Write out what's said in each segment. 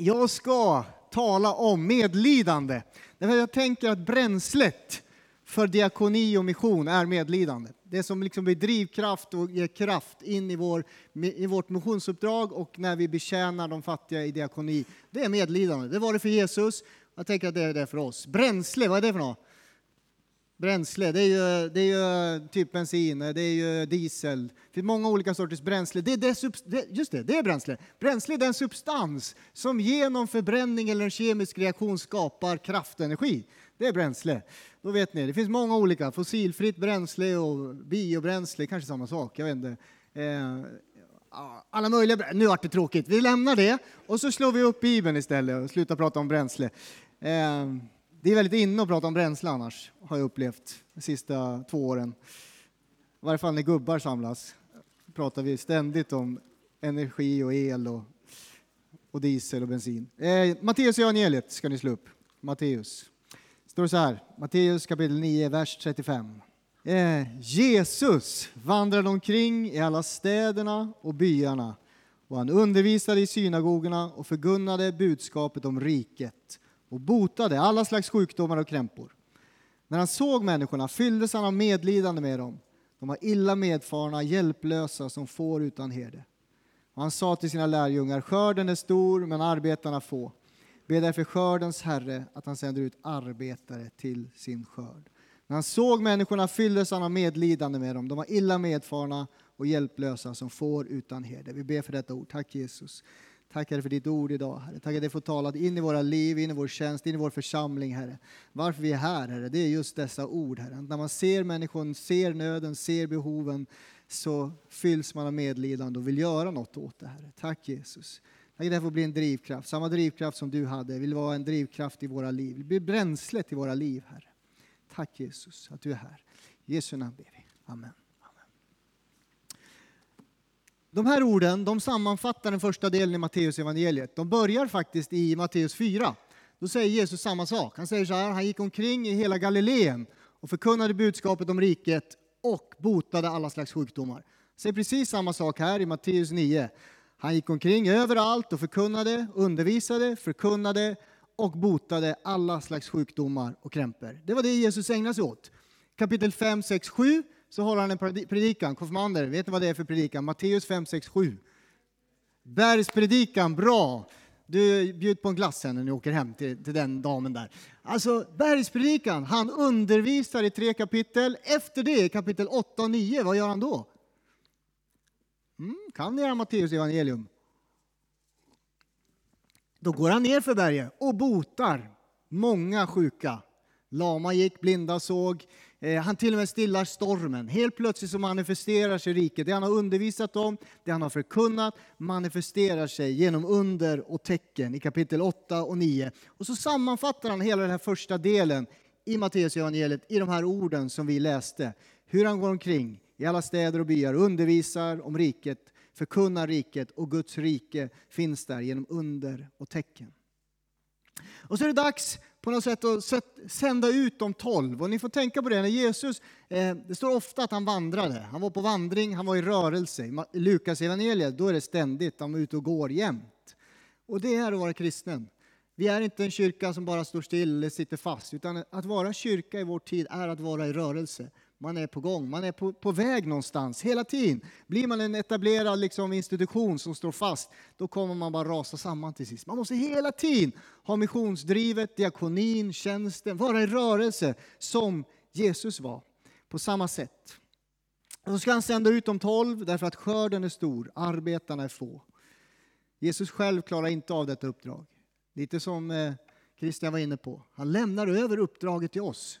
Jag ska tala om medlidande. Jag tänker att bränslet för diakoni och mission är medlidande. Det som liksom blir drivkraft och ger kraft in i, vår, i vårt missionsuppdrag och när vi betjänar de fattiga i diakoni, det är medlidande. Det var det för Jesus, jag tänker att det är det för oss. Bränsle, vad är det för något? Bränsle, det är ju, det är ju typ bensin, det är ju diesel. Det finns många olika sorters bränsle. Det är det, just det, det är bränsle. Bränsle är den substans som genom förbränning eller en kemisk reaktion skapar kraftenergi. Det är bränsle. Då vet ni, det finns många olika. Fossilfritt bränsle och biobränsle, kanske samma sak. Jag vet inte. Eh, alla möjliga Nu vart det tråkigt. Vi lämnar det och så slår vi upp Bibeln istället och slutar prata om bränsle. Eh, det är väldigt inne att prata om bränsle annars, har jag upplevt de sista två åren. I varje fall när gubbar samlas pratar vi ständigt om energi och el och, och diesel och bensin. Eh, Matteus evangeliet ska ni slå upp. Matteus. Står så här, Matteus kapitel 9, vers 35. Eh, Jesus vandrade omkring i alla städerna och byarna och han undervisade i synagogorna och förgunnade budskapet om riket och botade alla slags sjukdomar och krämpor. När han såg människorna fylldes han av medlidande med dem. De var illa medfarna, hjälplösa som får utan herde. Och han sa till sina lärjungar, skörden är stor men arbetarna få. Be därför skördens Herre att han sänder ut arbetare till sin skörd. När han såg människorna fylldes han av medlidande med dem. De var illa medfarna och hjälplösa som får utan herde. Vi ber för detta ord. Tack Jesus. Tack för ditt ord idag. Herre. Tackar att för får tala in i våra liv, in i vår tjänst, in i vår församling Herre. Varför vi är här Herre, det är just dessa ord Herre. När man ser människan, ser nöden, ser behoven så fylls man av medlidande och vill göra något åt det Herre. Tack Jesus. Tack att det får bli en drivkraft, samma drivkraft som du hade, vill vara en drivkraft i våra liv. Vill bli bränslet i våra liv Herre. Tack Jesus att du är här. I Jesu namn ber vi. Amen. De här orden de sammanfattar den första delen i Matteus evangeliet. De börjar faktiskt i Matteus 4. Då säger Jesus samma sak. Han säger så här, han gick omkring i hela Galileen och förkunnade budskapet om riket och botade alla slags sjukdomar. Han säger precis samma sak här i Matteus 9. Han gick omkring överallt och förkunnade, undervisade, förkunnade och botade alla slags sjukdomar och krämpor. Det var det Jesus ägnade sig åt. Kapitel 5, 6, 7 så håller han en predikan. Konfirmander, vet ni vad det är för predikan? Matteus 5, 6, 7. Bergspredikan, bra! Du, bjud på en glass sen när ni åker hem till, till den damen där. Alltså, bergspredikan, han undervisar i tre kapitel. Efter det, kapitel 8 och 9, vad gör han då? Mm, kan ni era Matteus evangelium? Då går han ner för berget och botar många sjuka. Lama gick, blinda såg, Eh, han till och med stillar stormen. Helt plötsligt så manifesterar sig riket. Det han har undervisat om, det han har förkunnat, manifesterar sig genom under och tecken i kapitel 8 och 9. Och så sammanfattar han hela den här första delen i Matteusevangeliet i de här orden som vi läste. Hur han går omkring i alla städer och byar, undervisar om riket, förkunnar riket och Guds rike finns där genom under och tecken. Och så är det dags på något sätt att sända ut de tolv. Och ni får tänka på det, när Jesus, eh, det står ofta att han vandrade. Han var på vandring, han var i rörelse. I Lukas evangeliet, då är det ständigt, han var ute och går jämt. Och det är att vara kristen. Vi är inte en kyrka som bara står still eller sitter fast, utan att vara kyrka i vår tid är att vara i rörelse. Man är på gång, man är på, på väg någonstans hela tiden. Blir man en etablerad liksom, institution som står fast, då kommer man bara rasa samman till sist. Man måste hela tiden ha missionsdrivet, diakonin, tjänsten, vara i rörelse som Jesus var. På samma sätt. Och så ska han sända ut de tolv därför att skörden är stor, arbetarna är få. Jesus själv klarar inte av detta uppdrag. Lite som Kristian Christian var inne på. Han lämnar över uppdraget till oss.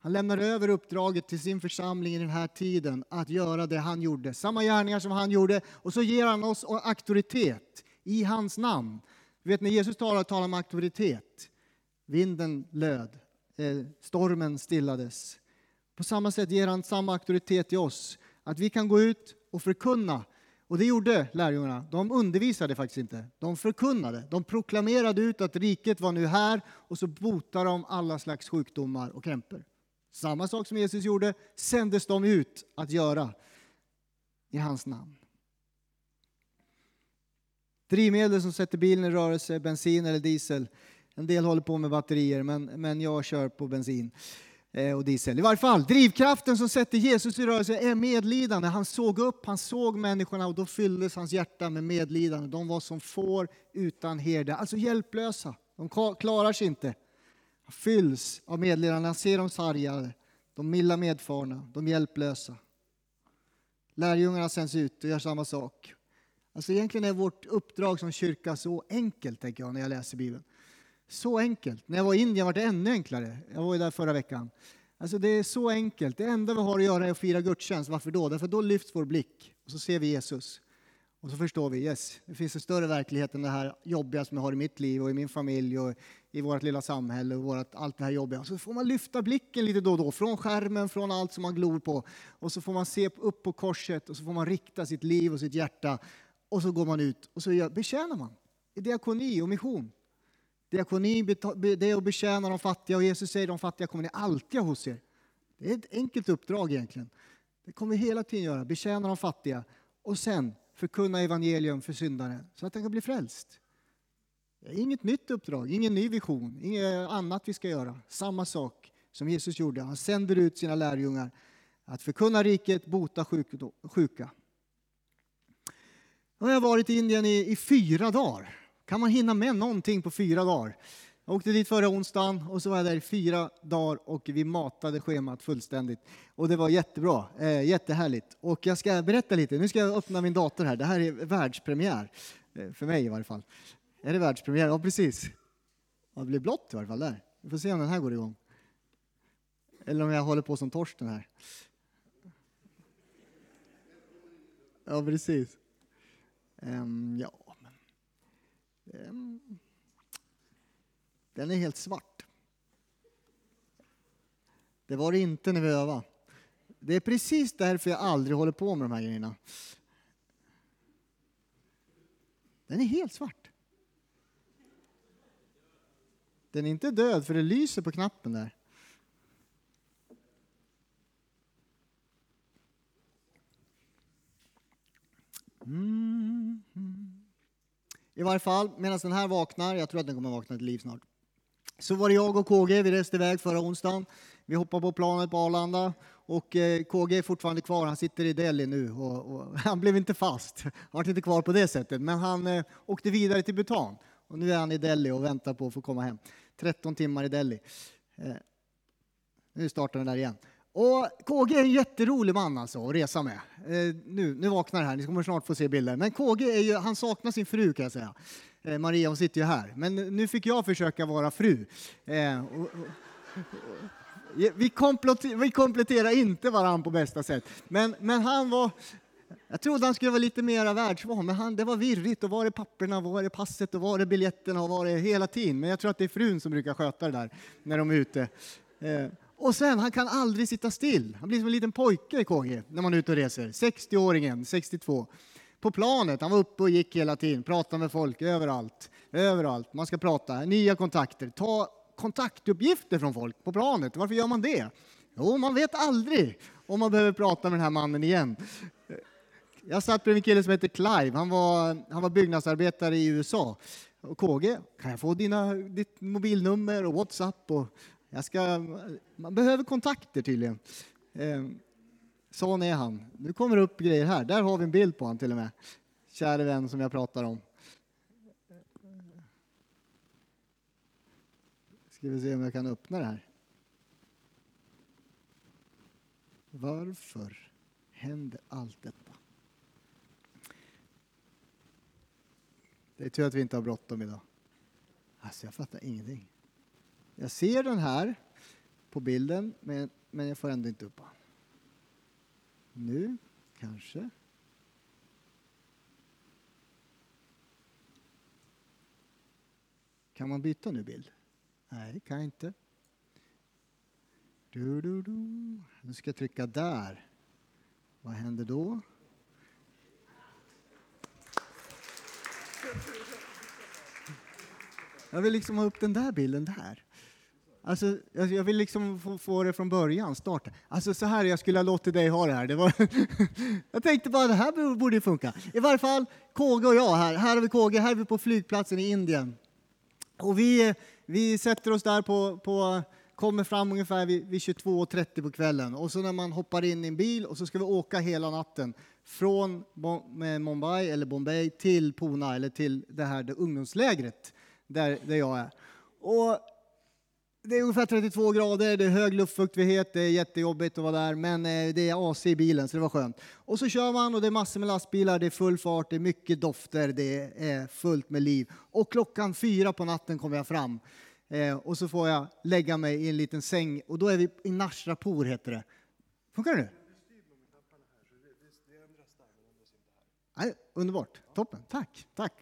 Han lämnar över uppdraget till sin församling i den här tiden att göra det han gjorde, samma gärningar som han gjorde, och så ger han oss auktoritet i hans namn. Du vet när Jesus talar, talar om auktoritet. Vinden löd, eh, stormen stillades. På samma sätt ger han samma auktoritet till oss, att vi kan gå ut och förkunna. Och det gjorde lärjungarna. De undervisade faktiskt inte, de förkunnade. De proklamerade ut att riket var nu här och så botade de alla slags sjukdomar och krämpor. Samma sak som Jesus gjorde sändes de ut att göra i hans namn. Drivmedel som sätter bilen i rörelse, bensin eller diesel. En del håller på med batterier, men, men jag kör på bensin eh, och diesel. I varje fall, drivkraften som sätter Jesus i rörelse är medlidande. Han såg upp, han såg människorna och då fylldes hans hjärta med medlidande. De var som får utan herde, alltså hjälplösa. De klarar sig inte. Han fylls av medlidande, han ser de sargade, de milda medfarna, de hjälplösa. Lärjungarna sänds ut och gör samma sak. Alltså egentligen är vårt uppdrag som kyrka så enkelt, tänker jag när jag läser Bibeln. Så enkelt. När jag var i Indien var det ännu enklare. Jag var ju där förra veckan. Alltså det är så enkelt. Det enda vi har att göra är att fira gudstjänst. Varför då? Därför då lyfts vår blick och så ser vi Jesus. Och så förstår vi, yes, det finns en större verklighet än det här jobbiga som jag har i mitt liv och i min familj och i vårt lilla samhälle och vårt, allt det här jobbiga. Så får man lyfta blicken lite då och då, från skärmen, från allt som man glor på. Och så får man se upp på korset och så får man rikta sitt liv och sitt hjärta. Och så går man ut och så betjänar man i diakoni och mission. Diakoni det är att betjäna de fattiga och Jesus säger de fattiga kommer ni alltid ha hos er. Det är ett enkelt uppdrag egentligen. Det kommer vi hela tiden göra, betjäna de fattiga och sen förkunna evangelium för syndare så att den kan bli frälst. Inget nytt uppdrag, ingen ny vision, inget annat vi ska göra. Samma sak som Jesus gjorde. Han sänder ut sina lärjungar att förkunna riket, bota sjuka. Nu har jag varit i Indien i, i fyra dagar. Kan man hinna med någonting på fyra dagar? Jag åkte dit förra onsdagen och så var jag där i fyra dagar och vi matade schemat fullständigt. Och det var jättebra, eh, jättehärligt. Och jag ska berätta lite, nu ska jag öppna min dator här. Det här är världspremiär, eh, för mig i varje fall. Är det världspremiär? Ja, precis. Ja, det blir blått i varje fall där. Vi får se om den här går igång. Eller om jag håller på som Torsten här. Ja, precis. Um, ja, um, den är helt svart. Det var det inte när vi övade. Det är precis därför jag aldrig håller på med de här grejerna. Den är helt svart. Den är inte död för det lyser på knappen där. Mm. I varje fall, medan den här vaknar, jag tror att den kommer vakna till liv snart, så var det jag och KG, vi reste iväg förra onsdagen. Vi hoppade på planet på Arlanda och eh, KG är fortfarande kvar, han sitter i Delhi nu och, och han blev inte fast. Han var inte kvar på det sättet, men han eh, åkte vidare till Bhutan. Och nu är han i Delhi och väntar på att få komma hem. 13 timmar i Delhi. Eh, nu startar den där igen. Och KG är en jätterolig man alltså att resa med. Eh, nu, nu vaknar det här, ni kommer snart få se bilder. Men KG är ju, han saknar sin fru kan jag säga. Eh, Maria hon sitter ju här. Men nu fick jag försöka vara fru. Eh, och, och, vi, vi kompletterar inte varandra på bästa sätt. Men, men han var, jag trodde han skulle vara lite mer världsvan, men han, det var virrigt. Och var är papperna, var är passet och var är biljetterna och var är hela tiden. Men jag tror att det är frun som brukar sköta det där när de är ute. Eh, och sen, han kan aldrig sitta still. Han blir som en liten pojke, KG, när man är ute och reser. 60-åringen, 62. På planet, han var uppe och gick hela tiden, pratade med folk överallt. Överallt. Man ska prata, nya kontakter. Ta kontaktuppgifter från folk på planet. Varför gör man det? Jo, man vet aldrig om man behöver prata med den här mannen igen. Jag satt bredvid en kille som heter Clive. Han var, han var byggnadsarbetare i USA. Och KG, kan jag få dina, ditt mobilnummer och Whatsapp? Och jag ska, man behöver kontakter tydligen. Eh, sån är han. Nu kommer det upp grejer här. Där har vi en bild på honom till och med. Käre vän som jag pratar om. Ska vi se om jag kan öppna det här. Varför händer allt detta? Det är tur att vi inte har bråttom idag. Alltså, jag fattar ingenting. Jag ser den här på bilden, men, men jag får ändå inte upp den. Nu, kanske. Kan man byta nu bild? Nej, kan jag inte. Du, du, du. Nu ska jag trycka där. Vad händer då? Jag vill liksom ha upp den där bilden där. Alltså, alltså, jag vill liksom få, få det från början, starta. Alltså så här jag skulle ha låtit dig ha det här. Det var jag tänkte bara det här borde ju funka. I varje fall, KG och jag här. Här har vi KG, här är vi på flygplatsen i Indien. Och vi, vi sätter oss där på, på kommer fram ungefär vid, vid 22.30 på kvällen. Och så när man hoppar in i en bil och så ska vi åka hela natten från eh, Mumbai eller Bombay till Pune eller till det här det ungdomslägret där, där jag är. Och det är ungefär 32 grader, det är hög luftfuktighet, det är jättejobbigt att vara där, men eh, det är AC i bilen så det var skönt. Och så kör man och det är massor med lastbilar, det är full fart, det är mycket dofter, det är fullt med liv. Och klockan fyra på natten kommer jag fram eh, och så får jag lägga mig i en liten säng och då är vi i Nashrapur heter det. Funkar det nu? Nej, underbart, toppen, tack, tack.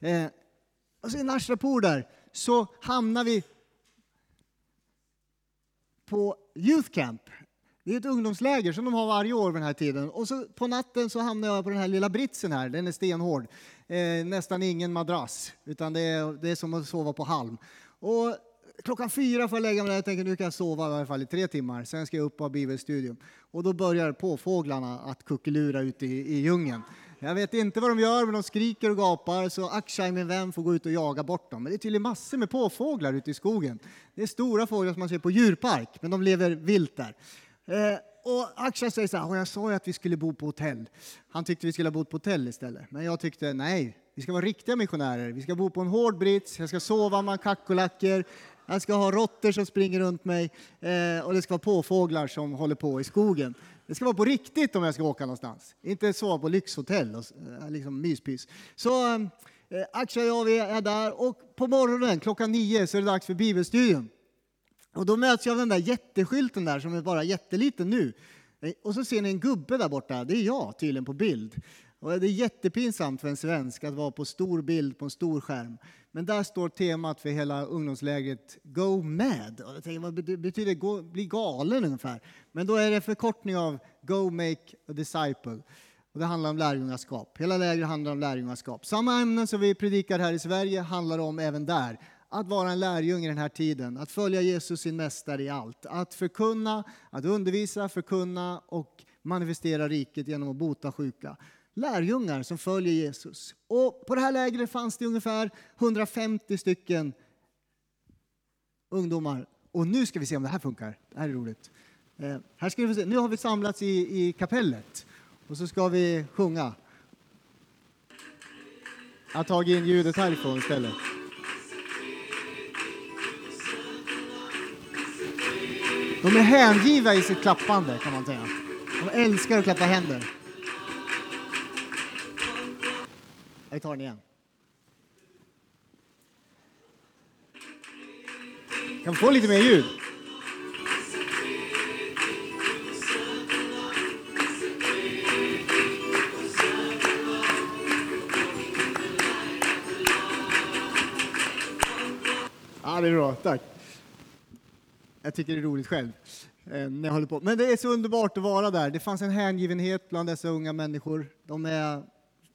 Eh, och så i Nashrapur där så hamnar vi på Youth Camp. Det är ett ungdomsläger som de har varje år vid den här tiden. Och så på natten så hamnar jag på den här lilla britsen här, den är stenhård. Eh, nästan ingen madrass, utan det är, det är som att sova på halm. Och klockan fyra får jag lägga mig där och tänker nu kan jag sova i alla fall i tre timmar. Sen ska jag upp och ha bibelstudium. Och då börjar påfåglarna att kuckelura ute i, i djungeln. Jag vet inte vad de gör, men de skriker och gapar så Akshay, min vän, får gå ut och jaga bort dem. Men det är tydligen massor med påfåglar ute i skogen. Det är stora fåglar som man ser på djurpark, men de lever vilt där. Eh, och Akshay säger så här, jag sa ju att vi skulle bo på hotell. Han tyckte vi skulle ha bott på hotell istället. Men jag tyckte, nej, vi ska vara riktiga missionärer. Vi ska bo på en hård brits, jag ska sova med kackerlackor, jag ska ha råttor som springer runt mig eh, och det ska vara påfåglar som håller på i skogen. Det ska vara på riktigt om jag ska åka någonstans. Inte sova på lyxhotell och eh, liksom myspys. Så eh, Akshay och jag vi är där och på morgonen klockan nio så är det dags för bibelstudium. Och då möts jag av den där jätteskylten där som är bara jätteliten nu. Eh, och så ser ni en gubbe där borta, det är jag tydligen på bild. Och det är jättepinsamt för en svensk att vara på stor bild på en stor skärm. Men där står temat för hela ungdomslägret Go Mad. Och jag tänker, vad betyder gå, bli galen ungefär? Men då är det förkortning av Go Make a Disciple. Och det handlar om lärjungaskap. Hela lägret handlar om lärjungaskap. Samma ämnen som vi predikar här i Sverige handlar om även där. Att vara en lärjunge i den här tiden, att följa Jesus sin mästare i allt. Att förkunna, att undervisa, förkunna och manifestera riket genom att bota sjuka lärjungar som följer Jesus. Och på det här lägret fanns det ungefär 150 stycken ungdomar. Och nu ska vi se om det här funkar. Det här är roligt. Eh, här ska vi se. Nu har vi samlats i, i kapellet och så ska vi sjunga. Jag har tagit in ljudet härifrån istället. De är hängivna i sitt klappande kan man säga. De älskar att klappa händer. Vi tar den igen. Kan vi få lite mer ljud? Ja, det är bra. Tack. Jag tycker det är roligt själv. Eh, när jag håller på. Men det är så underbart att vara där. Det fanns en hängivenhet bland dessa unga människor. De är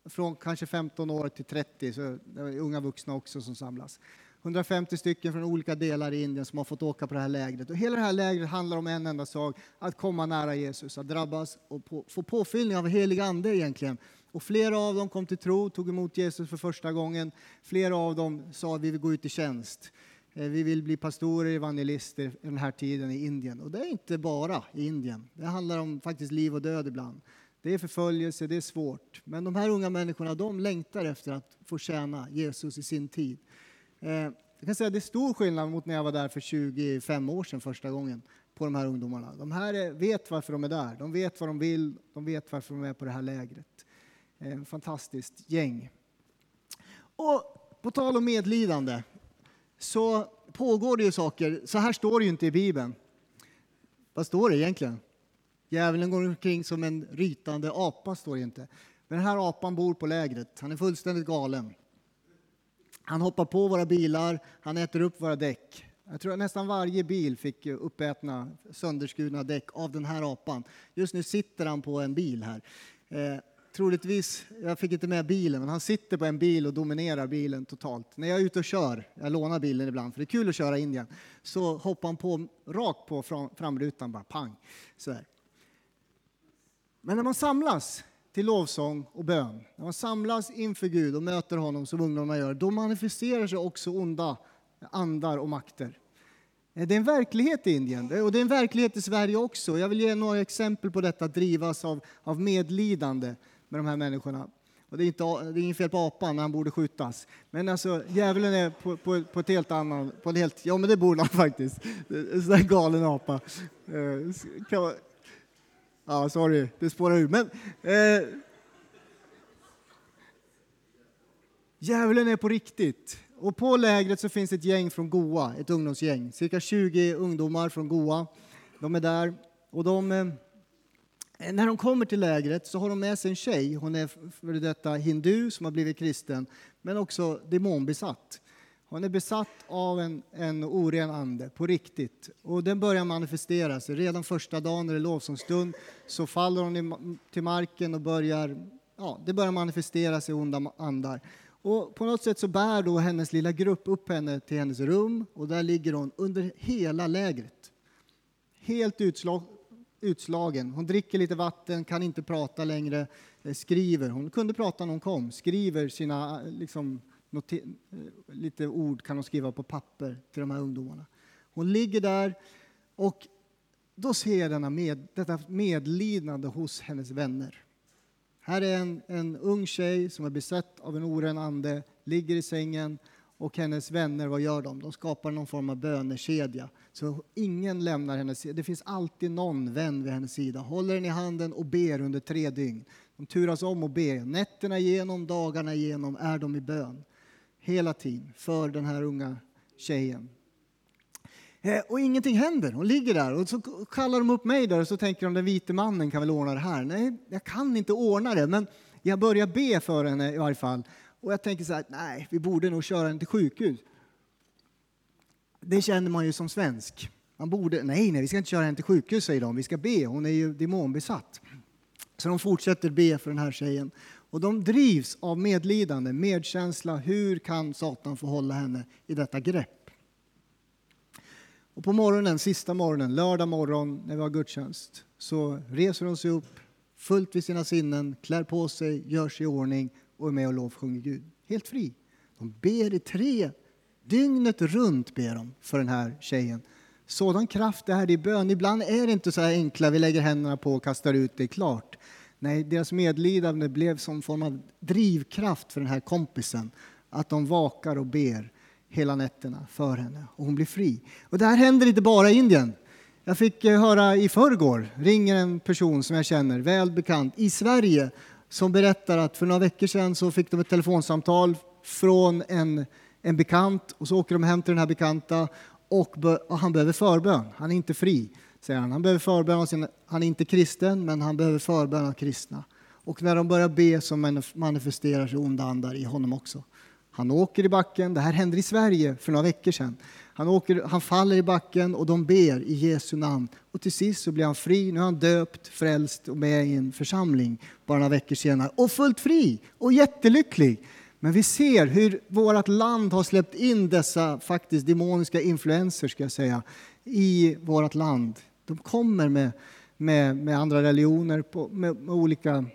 från kanske 15 år till 30, så det är unga vuxna också som samlas. 150 stycken från olika delar i Indien som har fått åka på det här lägret. Och hela det här lägret handlar om en enda sak, att komma nära Jesus, att drabbas och på, få påfyllning av helig ande egentligen. Och flera av dem kom till tro, tog emot Jesus för första gången. Flera av dem sa att vi vill gå ut i tjänst. Eh, vi vill bli pastorer, evangelister i den här tiden i Indien. Och det är inte bara i Indien. Det handlar om faktiskt liv och död ibland. Det är förföljelse, det är svårt. Men de här unga människorna de längtar efter att få tjäna Jesus i sin tid. Eh, jag kan säga att det är stor skillnad mot när jag var där för 25 år sedan första gången på de här ungdomarna. De här eh, vet varför de är där, de vet vad de vill, de vet varför de är på det här lägret. Eh, fantastiskt gäng. Och på tal om medlidande så pågår det ju saker, så här står det ju inte i Bibeln. Vad står det egentligen? Djävulen går omkring som en rytande apa, står det inte. Men den här apan bor på lägret. Han är fullständigt galen. Han hoppar på våra bilar, han äter upp våra däck. Jag tror att nästan varje bil fick uppätna, sönderskurna däck av den här apan. Just nu sitter han på en bil här. Eh, troligtvis, jag fick inte med bilen, men han sitter på en bil och dominerar bilen totalt. När jag är ute och kör, jag lånar bilen ibland för det är kul att köra i Indien, så hoppar han på rakt på framrutan, bara pang. Så här. Men när man samlas till lovsång och bön, när man samlas inför Gud och möter honom som ungdomarna gör, då manifesterar sig också onda andar och makter. Eh, det är en verklighet i Indien och det är en verklighet i Sverige också. Jag vill ge några exempel på detta, drivas av, av medlidande med de här människorna. Och det, är inte, det är inget fel på apan, han borde skjutas. Men alltså, djävulen är på, på, på ett helt annat... På ett helt, ja, men det borde han faktiskt. En sån där galen apa. Eh, ja, sorry, det spårar ur. Men, eh, djävulen är på riktigt. Och på lägret så finns ett gäng från Goa, ett ungdomsgäng. Cirka 20 ungdomar från Goa. De är där. Och de, eh, när de kommer till lägret så har de med sig en tjej. Hon är före detta hindu som har blivit kristen, men också demonbesatt. Hon är besatt av en, en oren ande, på riktigt. Och den börjar manifestera sig. Redan första dagen när det är lovsångsstund så faller hon till marken och börjar, ja, det börjar manifestera sig onda andar. Och på något sätt så bär då hennes lilla grupp upp henne till hennes rum och där ligger hon under hela lägret. Helt utslag, utslagen. Hon dricker lite vatten, kan inte prata längre, eh, skriver. Hon kunde prata när hon kom, skriver sina eh, liksom, något, eh, lite ord kan hon skriva på papper till de här ungdomarna. Hon ligger där och då ser jag denna med, detta medlidande hos hennes vänner. Här är en, en ung tjej som är besatt av en oren ande, ligger i sängen och hennes vänner, vad gör de? De skapar någon form av bönekedja. Så ingen lämnar hennes. Det finns alltid någon vän vid hennes sida. Håller henne i handen och ber under tre dygn. De turas om och ber. Nätterna igenom, dagarna igenom är de i bön. Hela tiden för den här unga tjejen. Eh, och ingenting händer. Hon ligger där och så kallar de upp mig där och så tänker de den vite mannen kan väl ordna det här. Nej, jag kan inte ordna det, men jag börjar be för henne i varje fall. Och jag tänker så här, nej, vi borde nog köra henne till sjukhus. Det känner man ju som svensk. Man borde, nej, nej, vi ska inte köra henne till sjukhus, säger de. Vi ska be, hon är ju demonbesatt. Så de fortsätter be för den här tjejen. Och de drivs av medlidande, medkänsla. Hur kan Satan få hålla henne i detta grepp? Och på morgonen, sista morgonen, lördag morgon när vi har gudstjänst, så reser hon sig upp fullt vid sina sinnen, klär på sig, gör sig i ordning och är med och lovsjunger Gud. Helt fri. De ber i tre, dygnet runt ber de för den här tjejen. Sådan kraft är det i bön. Ibland är det inte så här enkla, vi lägger händerna på och kastar ut, det är klart. Nej, deras medlidande blev som form av drivkraft för den här kompisen. Att de vakar och ber hela nätterna för henne och hon blir fri. Och det här händer inte bara i Indien. Jag fick eh, höra i förrgår, ringer en person som jag känner, väl bekant, i Sverige som berättar att för några veckor sedan så fick de ett telefonsamtal från en, en bekant och så åker de hem till den här bekanta och, be, och han behöver förbön. Han är inte fri, säger han. Han behöver förbön sin, han är inte kristen, men han behöver förbön av kristna. Och när de börjar be så manifesterar sig onda andar i honom också. Han åker i backen, det här hände i Sverige för några veckor sedan. Han, åker, han faller i backen och de ber i Jesu namn. Och till sist så blir han fri. Nu är han döpt, frälst och med i en församling bara några veckor senare. Och fullt fri och jättelycklig. Men vi ser hur vårt land har släppt in dessa faktiskt demoniska influenser ska jag säga, i vårt land. De kommer med, med, med andra religioner, på, med, med olika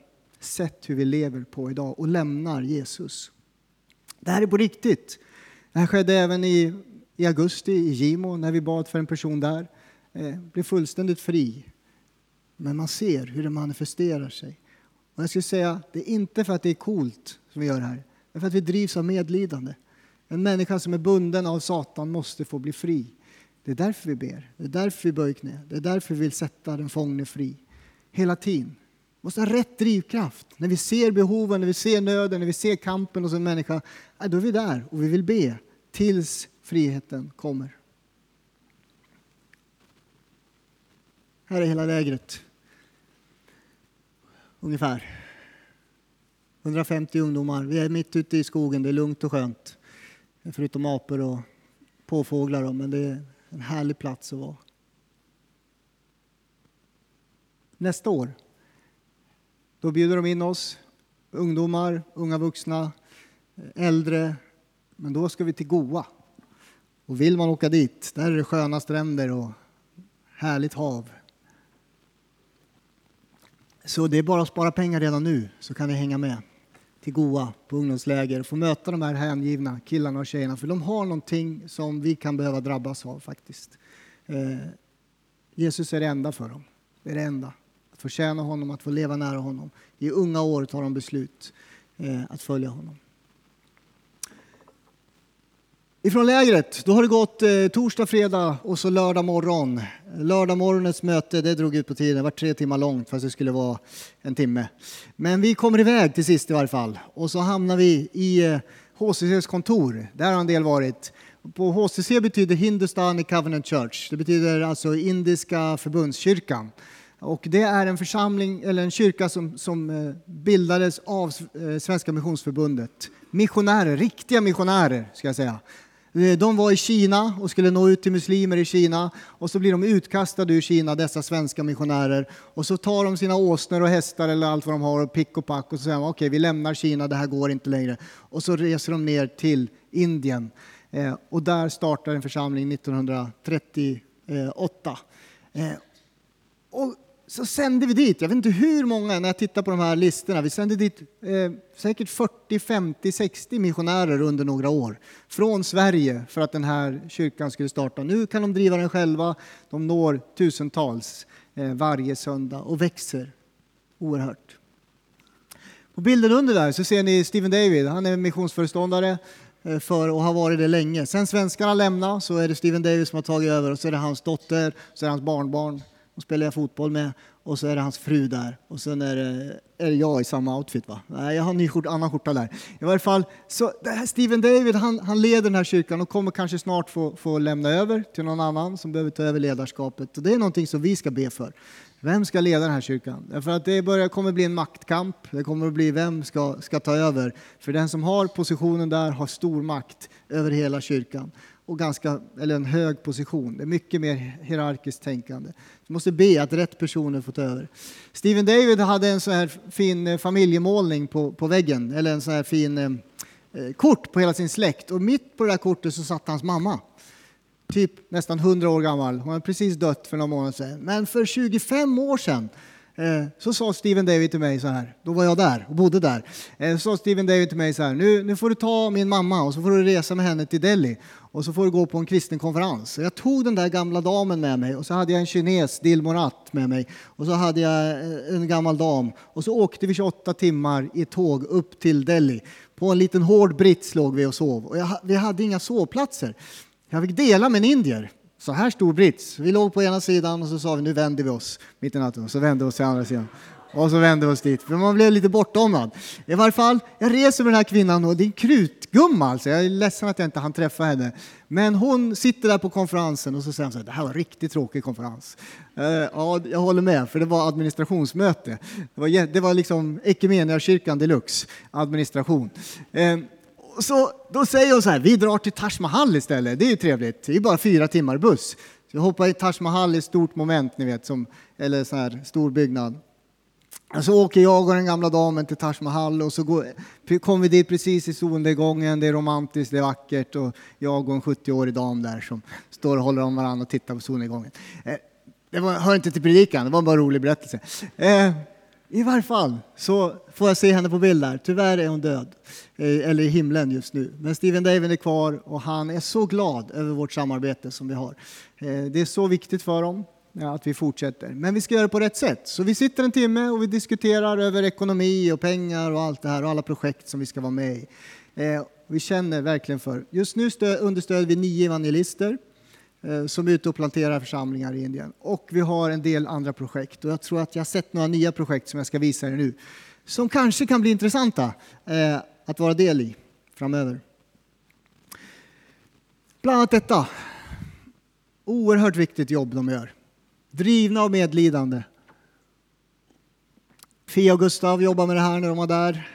sätt hur vi lever på idag och lämnar Jesus. Det här är på riktigt. Det här skedde även i, i augusti i Gimo när vi bad för en person där. Eh, blev fullständigt fri. Men man ser hur det manifesterar sig. Och jag skulle säga, det är inte för att det är coolt som vi gör det här. Det är för att vi drivs av medlidande. En människa som är bunden av Satan måste få bli fri. Det är därför vi ber. Det är därför vi böjer knä. Det är därför vi vill sätta den fångne fri. Hela tiden Vi måste ha rätt drivkraft. När vi ser behoven, när vi ser nöden, när vi ser kampen hos en människa, då är vi där och vi vill be tills friheten kommer. Här är hela lägret. Ungefär. 150 ungdomar. Vi är mitt ute i skogen, det är lugnt och skönt. Förutom apor och påfåglar, men det är en härlig plats att vara. Nästa år då bjuder de in oss ungdomar, unga vuxna, eh, äldre. Men då ska vi till Goa. Och vill man åka dit, där är det sköna stränder och härligt hav. Så det är bara att spara pengar redan nu så kan ni hänga med till Goa på ungdomsläger och få möta de här hängivna killarna och tjejerna för de har någonting som vi kan behöva drabbas av faktiskt. Eh, Jesus är det enda för dem. Det är det enda. Att få tjäna honom, att få leva nära honom. I unga år tar de beslut eh, att följa honom. Ifrån lägret, då har det gått eh, torsdag, fredag och så lördag morgon. Lördag morgonens möte, det drog ut på tiden. Det var tre timmar långt fast det skulle vara en timme. Men vi kommer iväg till sist i varje fall. Och så hamnar vi i eh, HCCs kontor. Där har en del varit. På HCC betyder Hindustani Covenant Church. Det betyder alltså Indiska förbundskyrkan. Och det är en församling, eller en kyrka som, som eh, bildades av eh, Svenska Missionsförbundet. Missionärer, riktiga missionärer ska jag säga. Eh, de var i Kina och skulle nå ut till muslimer i Kina och så blir de utkastade ur Kina, dessa svenska missionärer. Och så tar de sina åsnor och hästar eller allt vad de har och pick och pack och så säger de okej, okay, vi lämnar Kina, det här går inte längre. Och så reser de ner till Indien eh, och där startar en församling 1938. Eh, och så sände vi dit, jag vet inte hur många, när jag tittar på de här listorna, vi sände dit eh, säkert 40, 50, 60 missionärer under några år från Sverige för att den här kyrkan skulle starta. Nu kan de driva den själva, de når tusentals eh, varje söndag och växer oerhört. På bilden under där så ser ni Stephen David, han är missionsföreståndare eh, för och har varit det länge. Sen svenskarna lämnade så är det Stephen David som har tagit över och så är det hans dotter, så är det hans barnbarn och spelar jag fotboll med och så är det hans fru där och sen är det, är det jag i samma outfit. Va? Nej, jag har en ny skjort, annan skjorta där. I varje fall, så det här Steven David han, han leder den här kyrkan och kommer kanske snart få, få lämna över till någon annan som behöver ta över ledarskapet. Och det är någonting som vi ska be för. Vem ska leda den här kyrkan? Därför att det börjar, kommer bli en maktkamp. Det kommer att bli vem ska, ska ta över. För den som har positionen där har stor makt över hela kyrkan och ganska, eller en hög position. Det är mycket mer hierarkiskt tänkande. Vi måste be att rätt personer får ta över. Steven David hade en så här fin eh, familjemålning på, på väggen, eller en så här fin eh, eh, kort på hela sin släkt. Och mitt på det där kortet så satt hans mamma. Typ nästan 100 år gammal. Hon hade precis dött för några månader sedan. Men för 25 år sedan Eh, så sa Steven David till mig så här, då var jag där och bodde där. Eh, så sa Steven David till mig så här, nu, nu får du ta min mamma och så får du resa med henne till Delhi och så får du gå på en kristen konferens. Jag tog den där gamla damen med mig och så hade jag en kines, Dilmorat, med mig och så hade jag eh, en gammal dam och så åkte vi 28 timmar i tåg upp till Delhi. På en liten hård brits låg vi och sov och jag, vi hade inga sovplatser. Jag fick dela med en indier så här stor brits. Vi låg på ena sidan och så sa vi nu vänder vi oss mitt i natten och så vände vi oss till andra sidan. Och så vände vi oss dit, för man blev lite bortdomnad. I varje fall, jag reser med den här kvinnan och det är en krutgumma alltså. Jag är ledsen att jag inte hann träffa henne. Men hon sitter där på konferensen och så säger hon så här, det här var en riktigt tråkig konferens. Uh, ja, jag håller med, för det var administrationsmöte. Det var, det var liksom Equmeniakyrkan deluxe, administration. Uh, så då säger hon så här, vi drar till Taj Mahal istället, det är ju trevligt, det är bara fyra timmar buss. Så jag hoppar i Taj Mahal, ett stort moment, ni vet, som, eller så här stor byggnad. Och så åker jag och den gamla damen till Taj Mahal och så går, kommer vi dit precis i solnedgången, det är romantiskt, det är vackert och jag och en 70-årig dam där som står och håller om varandra och tittar på solnedgången. Eh, det var, hör inte till predikan, det var bara en rolig berättelse. Eh, i varje fall så får jag se henne på bild där. Tyvärr är hon död, eh, eller i himlen just nu. Men Steven David är kvar och han är så glad över vårt samarbete som vi har. Eh, det är så viktigt för dem att vi fortsätter. Men vi ska göra det på rätt sätt. Så vi sitter en timme och vi diskuterar över ekonomi och pengar och allt det här och alla projekt som vi ska vara med i. Eh, vi känner verkligen för. Just nu understöder vi nio evangelister Eh, som är ute och planterar församlingar i Indien. Och vi har en del andra projekt och jag tror att jag har sett några nya projekt som jag ska visa er nu som kanske kan bli intressanta eh, att vara del i framöver. Bland annat detta. Oerhört viktigt jobb de gör. Drivna av medlidande. Fia och Gustav jobbade med det här när de var där.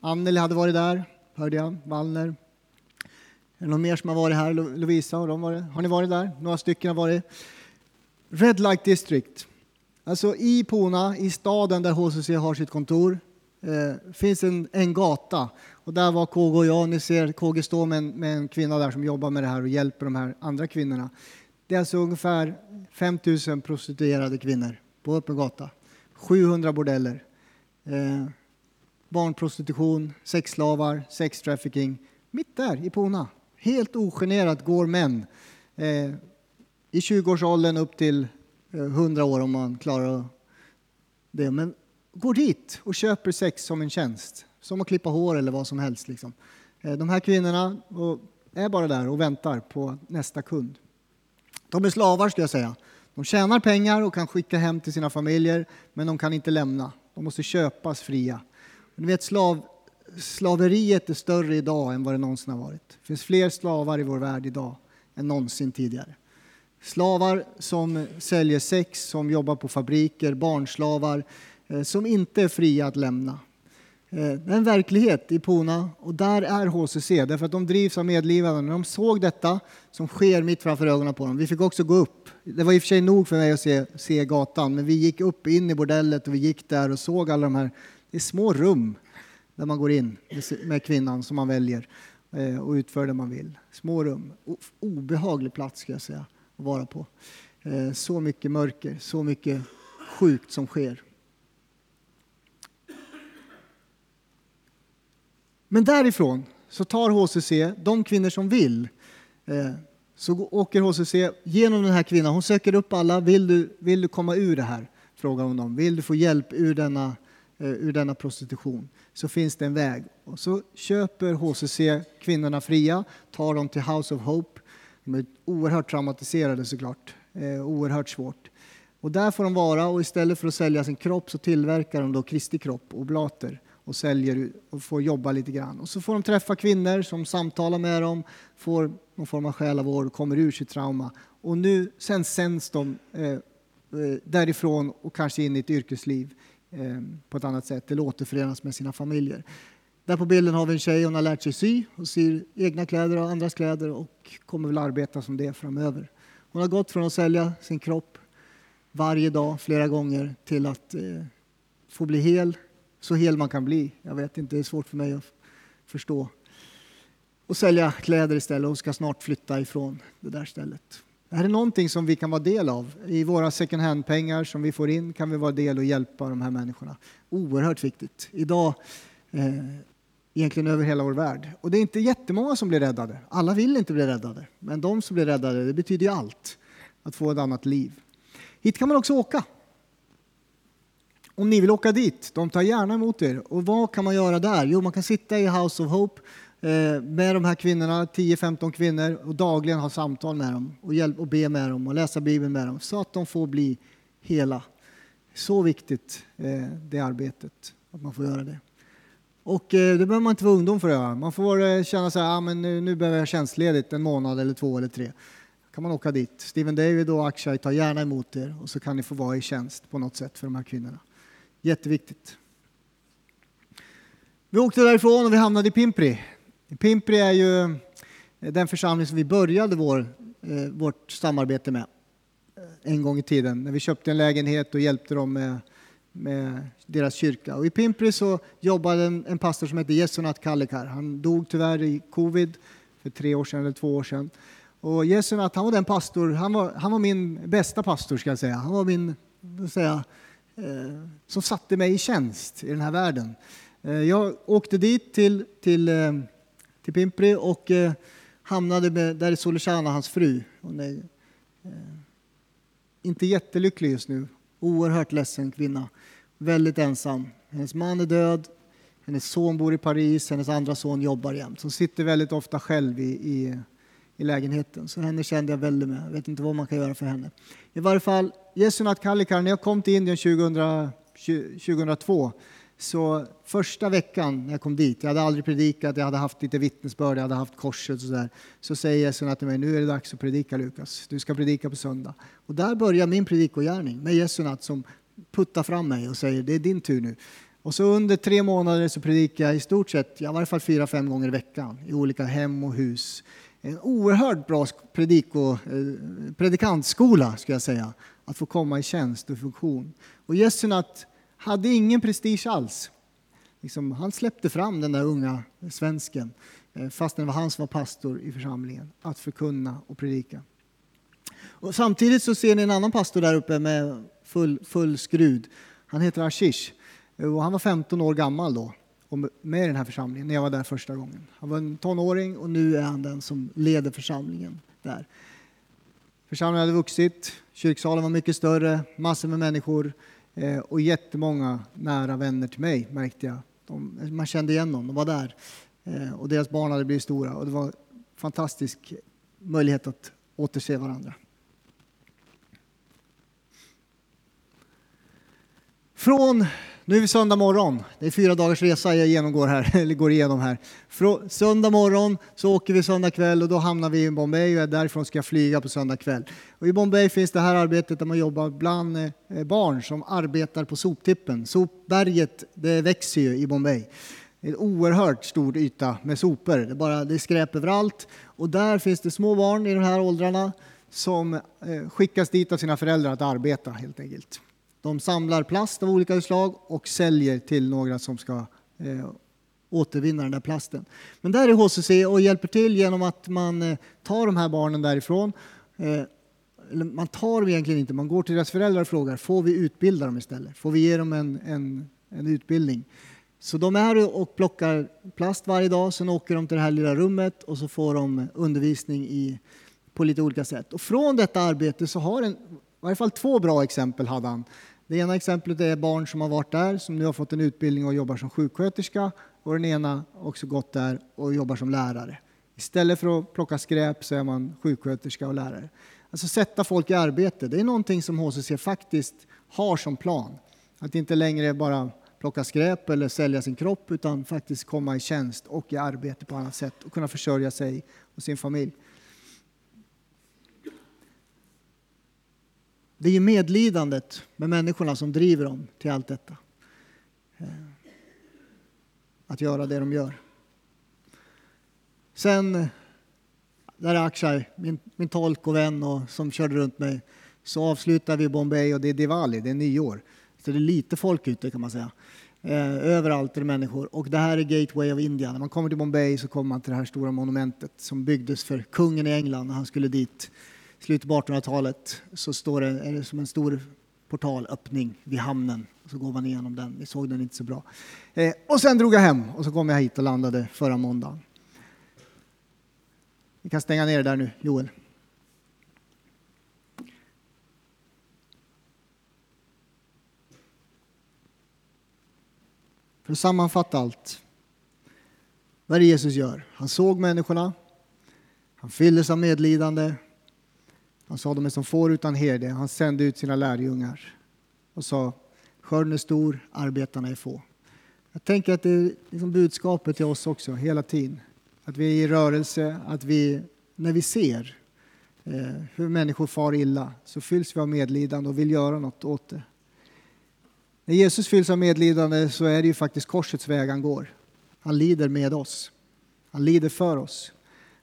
Anneli hade varit där, hörde jag. Wallner. Är det någon mer som har varit här? Lovisa och de varit. Har ni varit där? Några stycken har varit. Red Light District. Alltså i Pona, i staden där HCC har sitt kontor, eh, finns en, en gata och där var KG och jag. Ni ser KG stå med en, med en kvinna där som jobbar med det här och hjälper de här andra kvinnorna. Det är alltså ungefär 5 000 prostituerade kvinnor på öppen gata. 700 bordeller. Eh, barnprostitution, sexslavar, sextrafficking. Mitt där i Pona. Helt ogenerat går män eh, i 20-årsåldern upp till eh, 100 år om man klarar det. Men går dit och köper sex som en tjänst. Som att klippa hår eller vad som helst. Liksom. Eh, de här kvinnorna är bara där och väntar på nästa kund. De är slavar, skulle jag säga. De tjänar pengar och kan skicka hem till sina familjer, men de kan inte lämna. De måste köpas fria. Ni vet, slav, slaveriet är större idag än vad det någonsin har varit. Det finns fler slavar i vår värld idag än någonsin tidigare. Slavar som säljer sex, som jobbar på fabriker, barnslavar eh, som inte är fria att lämna. Eh, det är en verklighet i Puna och där är HCC därför att de drivs av medlivande. När de såg detta som sker mitt framför ögonen på dem. Vi fick också gå upp. Det var i och för sig nog för mig att se, se gatan men vi gick upp in i bordellet och vi gick där och såg alla de här det är små rum där man går in med kvinnan som man väljer eh, och utför det man vill. Små rum. Obehaglig plats ska jag säga att vara på. Eh, så mycket mörker, så mycket sjukt som sker. Men därifrån så tar HCC de kvinnor som vill. Eh, så åker HCC genom den här kvinnan. Hon söker upp alla. Vill du, vill du komma ur det här? Frågar hon dem. Vill du få hjälp ur denna, Eh, ur denna prostitution? Så finns det en väg. Och så köper HCC kvinnorna fria, tar dem till House of Hope. De är oerhört traumatiserade såklart. Eh, oerhört svårt. Och där får de vara och istället för att sälja sin kropp så tillverkar de då Kristi kropp, oblater och säljer och får jobba lite grann. Och så får de träffa kvinnor som samtalar med dem, får någon form av själavård och kommer ur sitt trauma. Och nu, sen sänds de eh, eh därifrån och kanske in i ett yrkesliv eh, på ett annat sätt eller återförenas med sina familjer. Där på bilden har vi en tjej, hon har lärt sig sy och syr egna kläder och andras kläder och kommer väl arbeta som det framöver. Hon har gått från att sälja sin kropp varje dag, flera gånger, till att eh, få bli hel, så hel man kan bli. Jag vet inte, det är svårt för mig att förstå. Och sälja kläder istället Hon ska snart flytta ifrån det där stället. Det här är någonting som vi kan vara del av. I våra second hand-pengar som vi får in kan vi vara del och hjälpa de här människorna. Oerhört viktigt. Idag, eh, egentligen över hela vår värld. Och det är inte jättemånga som blir räddade. Alla vill inte bli räddade. Men de som blir räddade, det betyder ju allt. Att få ett annat liv. Hit kan man också åka. Om ni vill åka dit, de tar gärna emot er. Och vad kan man göra där? Jo, man kan sitta i House of Hope Eh, med de här kvinnorna, 10-15 kvinnor, och dagligen ha samtal med dem och, hjälp, och be med dem och läsa Bibeln med dem så att de får bli hela. Så viktigt, eh, det arbetet, att man får göra det. Och eh, det behöver man inte vara ungdom för att göra. Man får känna så här, ah, men nu, nu behöver jag tjänstledigt en månad eller två eller tre. kan man åka dit. Steven David och Akshay tar gärna emot er och så kan ni få vara i tjänst på något sätt för de här kvinnorna. Jätteviktigt. Vi åkte därifrån och vi hamnade i Pimpri. Pimpri är ju den församling som vi började vår, eh, vårt samarbete med eh, en gång i tiden när vi köpte en lägenhet och hjälpte dem med, med deras kyrka. Och I Pimpri så jobbade en, en pastor som hette Jesunat Kallikar. Han dog tyvärr i covid för tre år sedan eller två år sedan. Och Jesunat, han var den pastor, han var, han var min bästa pastor ska jag säga. Han var min, säga, Eh, som satte mig i tjänst i den här världen. Eh, jag åkte dit till, till, eh, till Pimpri och eh, hamnade med, där i Solishana, hans fru. Hon är eh, inte jättelycklig just nu. Oerhört ledsen kvinna. Väldigt ensam. Hennes man är död. Hennes son bor i Paris. Hennes andra son jobbar jämt. Hon sitter väldigt ofta själv i, i, i lägenheten. Så henne kände jag väldigt med. Jag vet inte vad man kan göra för henne. I varje fall, Jesunat Kallikar, när jag kom till Indien 2000, 2002 så första veckan när jag kom dit, jag hade aldrig predikat, jag hade haft lite vittnesbörd, jag hade haft korset och sådär. Så säger Jesunat till mig, nu är det dags att predika Lukas, du ska predika på söndag. Och där börjar min predikogärning med Jesunat som puttar fram mig och säger, det är din tur nu. Och så under tre månader så predikar jag i stort sett, i varje fall fyra, fem gånger i veckan i olika hem och hus en oerhört bra prediko, eh, predikantskola, skulle jag säga, att få komma i tjänst och funktion. Och Jesunat hade ingen prestige alls. liksom, han släppte fram den där unga svensken, eh, fast det var han som var pastor i församlingen, att förkunna och predika. Och samtidigt så ser ni en annan pastor där uppe med full, full skrud. Han heter Ashish eh, och han var 15 år gammal då och med i den här församlingen när jag var där första gången. Han var en tonåring och nu är han den som leder församlingen där. Församlingen hade vuxit, kyrksalen var mycket större, massor med människor eh, och jättemånga nära vänner till mig märkte jag. De, man kände igen dem, de var där. Eh, och deras barn hade blivit stora och det var en fantastisk möjlighet att återse varandra. Från, nu är vi söndag morgon, det är fyra dagars resa jag genomgår här, eller går igenom här. Från söndag morgon så åker vi söndag kväll och då hamnar vi i Bombay och därifrån ska jag flyga på söndag kväll. Och I Bombay finns det här arbetet där man jobbar bland eh, barn som arbetar på soptippen. Sopberget det växer ju i Bombay. Det är en oerhört stor yta med sopor. Det är, bara, det är skräp överallt. Och där finns det små barn i de här åldrarna som eh, skickas dit av sina föräldrar att arbeta helt enkelt. De samlar plast av olika slag och säljer till några som ska eh, återvinna den där plasten. Men där är HCC och hjälper till genom att man eh, tar de här barnen därifrån. Eh, man tar dem egentligen inte, man går till deras föräldrar och frågar får vi utbilda dem istället? Får vi ge dem en, en, en utbildning? Så de är och plockar plast varje dag, sen åker de till det här lilla rummet och så får de undervisning i, på lite olika sätt. Och från detta arbete så har en, i varje fall två bra exempel hade han. Det ena exemplet är barn som har varit där, som nu har fått en utbildning och jobbar som sjuksköterska. Och den ena har också gått där och jobbar som lärare. Istället för att plocka skräp så är man sjuksköterska och lärare. Alltså sätta folk i arbete, det är någonting som HCC faktiskt har som plan. Att inte längre bara plocka skräp eller sälja sin kropp utan faktiskt komma i tjänst och i arbete på annat sätt och kunna försörja sig och sin familj. Det är ju medlidandet med människorna som driver dem till allt detta. Eh, att göra det de gör. Sen, eh, där är Akshay, min, min tolk och vän och, som körde runt mig, så avslutar vi Bombay och det är Diwali, det är nyår. Så det är lite folk ute kan man säga. Eh, överallt är det människor. Och det här är Gateway of India. När man kommer till Bombay så kommer man till det här stora monumentet som byggdes för kungen i England när han skulle dit slutet på 1800-talet så står det, är det som en stor portalöppning vid hamnen. Så går man igenom den. Vi såg den inte så bra. Eh, och sen drog jag hem och så kom jag hit och landade förra måndagen. Vi kan stänga ner det där nu, Joel. För att sammanfatta allt. Vad är det Jesus gör? Han såg människorna. Han fylldes av medlidande. Han sa de är som får utan herde. Han sände ut sina lärjungar och sa skörden är stor, arbetarna är få. Jag tänker att det är liksom budskapet till oss också hela tiden. Att vi är i rörelse, att vi när vi ser eh, hur människor far illa så fylls vi av medlidande och vill göra något åt det. När Jesus fylls av medlidande så är det ju faktiskt korsets väg han går. Han lider med oss. Han lider för oss.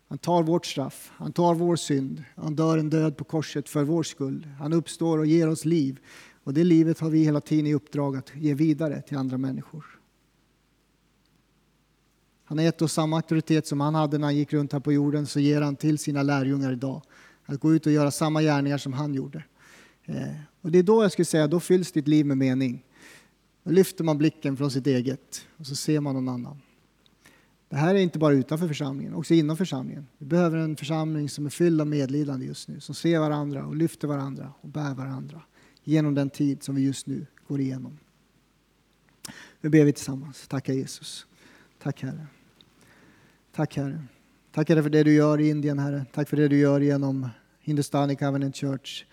Han tar vårt straff, han tar vår synd, han dör en död på korset för vår skull. Han uppstår och ger oss liv. Och det livet har vi hela tiden i uppdrag att ge vidare till andra människor. Han har gett oss samma auktoritet som han hade när han gick runt här på jorden, så ger han till sina lärjungar idag. Att gå ut och göra samma gärningar som han gjorde. Eh, och det är då jag skulle säga, då fylls ditt liv med mening. Då lyfter man blicken från sitt eget och så ser man någon annan. Det här är inte bara utanför församlingen, också inom församlingen. Vi behöver en församling som är fylld av medlidande just nu, som ser varandra och lyfter varandra och bär varandra genom den tid som vi just nu går igenom. Nu ber vi tillsammans. Tacka Jesus. Tack Herre. Tack Herre. Tack Herre för det du gör i Indien Herre. Tack för det du gör genom Hindustani Covenant Church.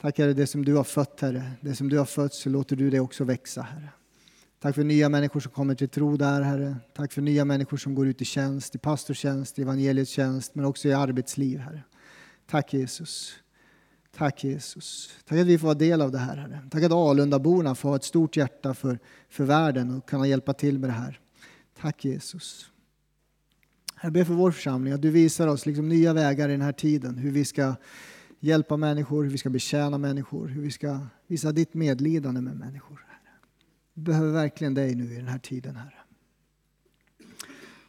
Tack Herre, det som du har fött Herre, det som du har fött så låter du det också växa Herre. Tack för nya människor som kommer till tro där, Herre. Tack för nya människor som går ut i tjänst, i pastortjänst, i evangeliets tjänst, men också i arbetsliv, Herre. Tack Jesus. Tack Jesus. Tack att vi får vara del av det här, Herre. Tack att Alundaborna får ha ett stort hjärta för, för världen och kunna hjälpa till med det här. Tack Jesus. Jag ber för vår församling att du visar oss liksom nya vägar i den här tiden, hur vi ska hjälpa människor, hur vi ska betjäna människor, hur vi ska visa ditt medlidande med människor. Behöver verkligen dig nu i den här tiden, Herre.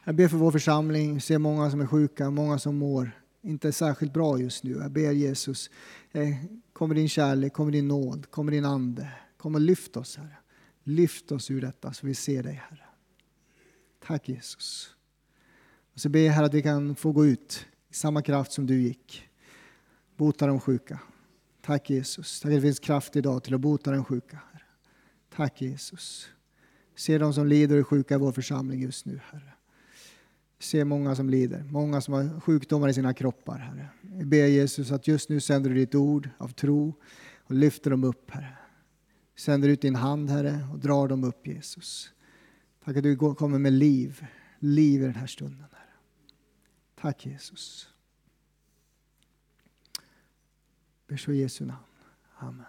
Jag ber för vår församling, jag ser många som är sjuka, många som mår inte särskilt bra just nu. Jag ber Jesus, eh, kommer din kärlek, kommer din nåd, kommer din ande. Kom och lyft oss, Herre. Lyft oss ur detta så vi ser dig, Herre. Tack Jesus. Och så ber jag Herre att vi kan få gå ut i samma kraft som du gick. Bota de sjuka. Tack Jesus. Tack att det finns kraft idag till att bota den sjuka. Tack Jesus. Se de som lider och är sjuka i vår församling just nu, Herre. Se många som lider, många som har sjukdomar i sina kroppar, Herre. Jag ber Jesus att just nu sänder du ditt ord av tro och lyfter dem upp, Herre. Sänder ut din hand, Herre, och drar dem upp, Jesus. Tack att du kommer med liv, liv i den här stunden, Herre. Tack Jesus. Ber så i Jesu namn. Amen.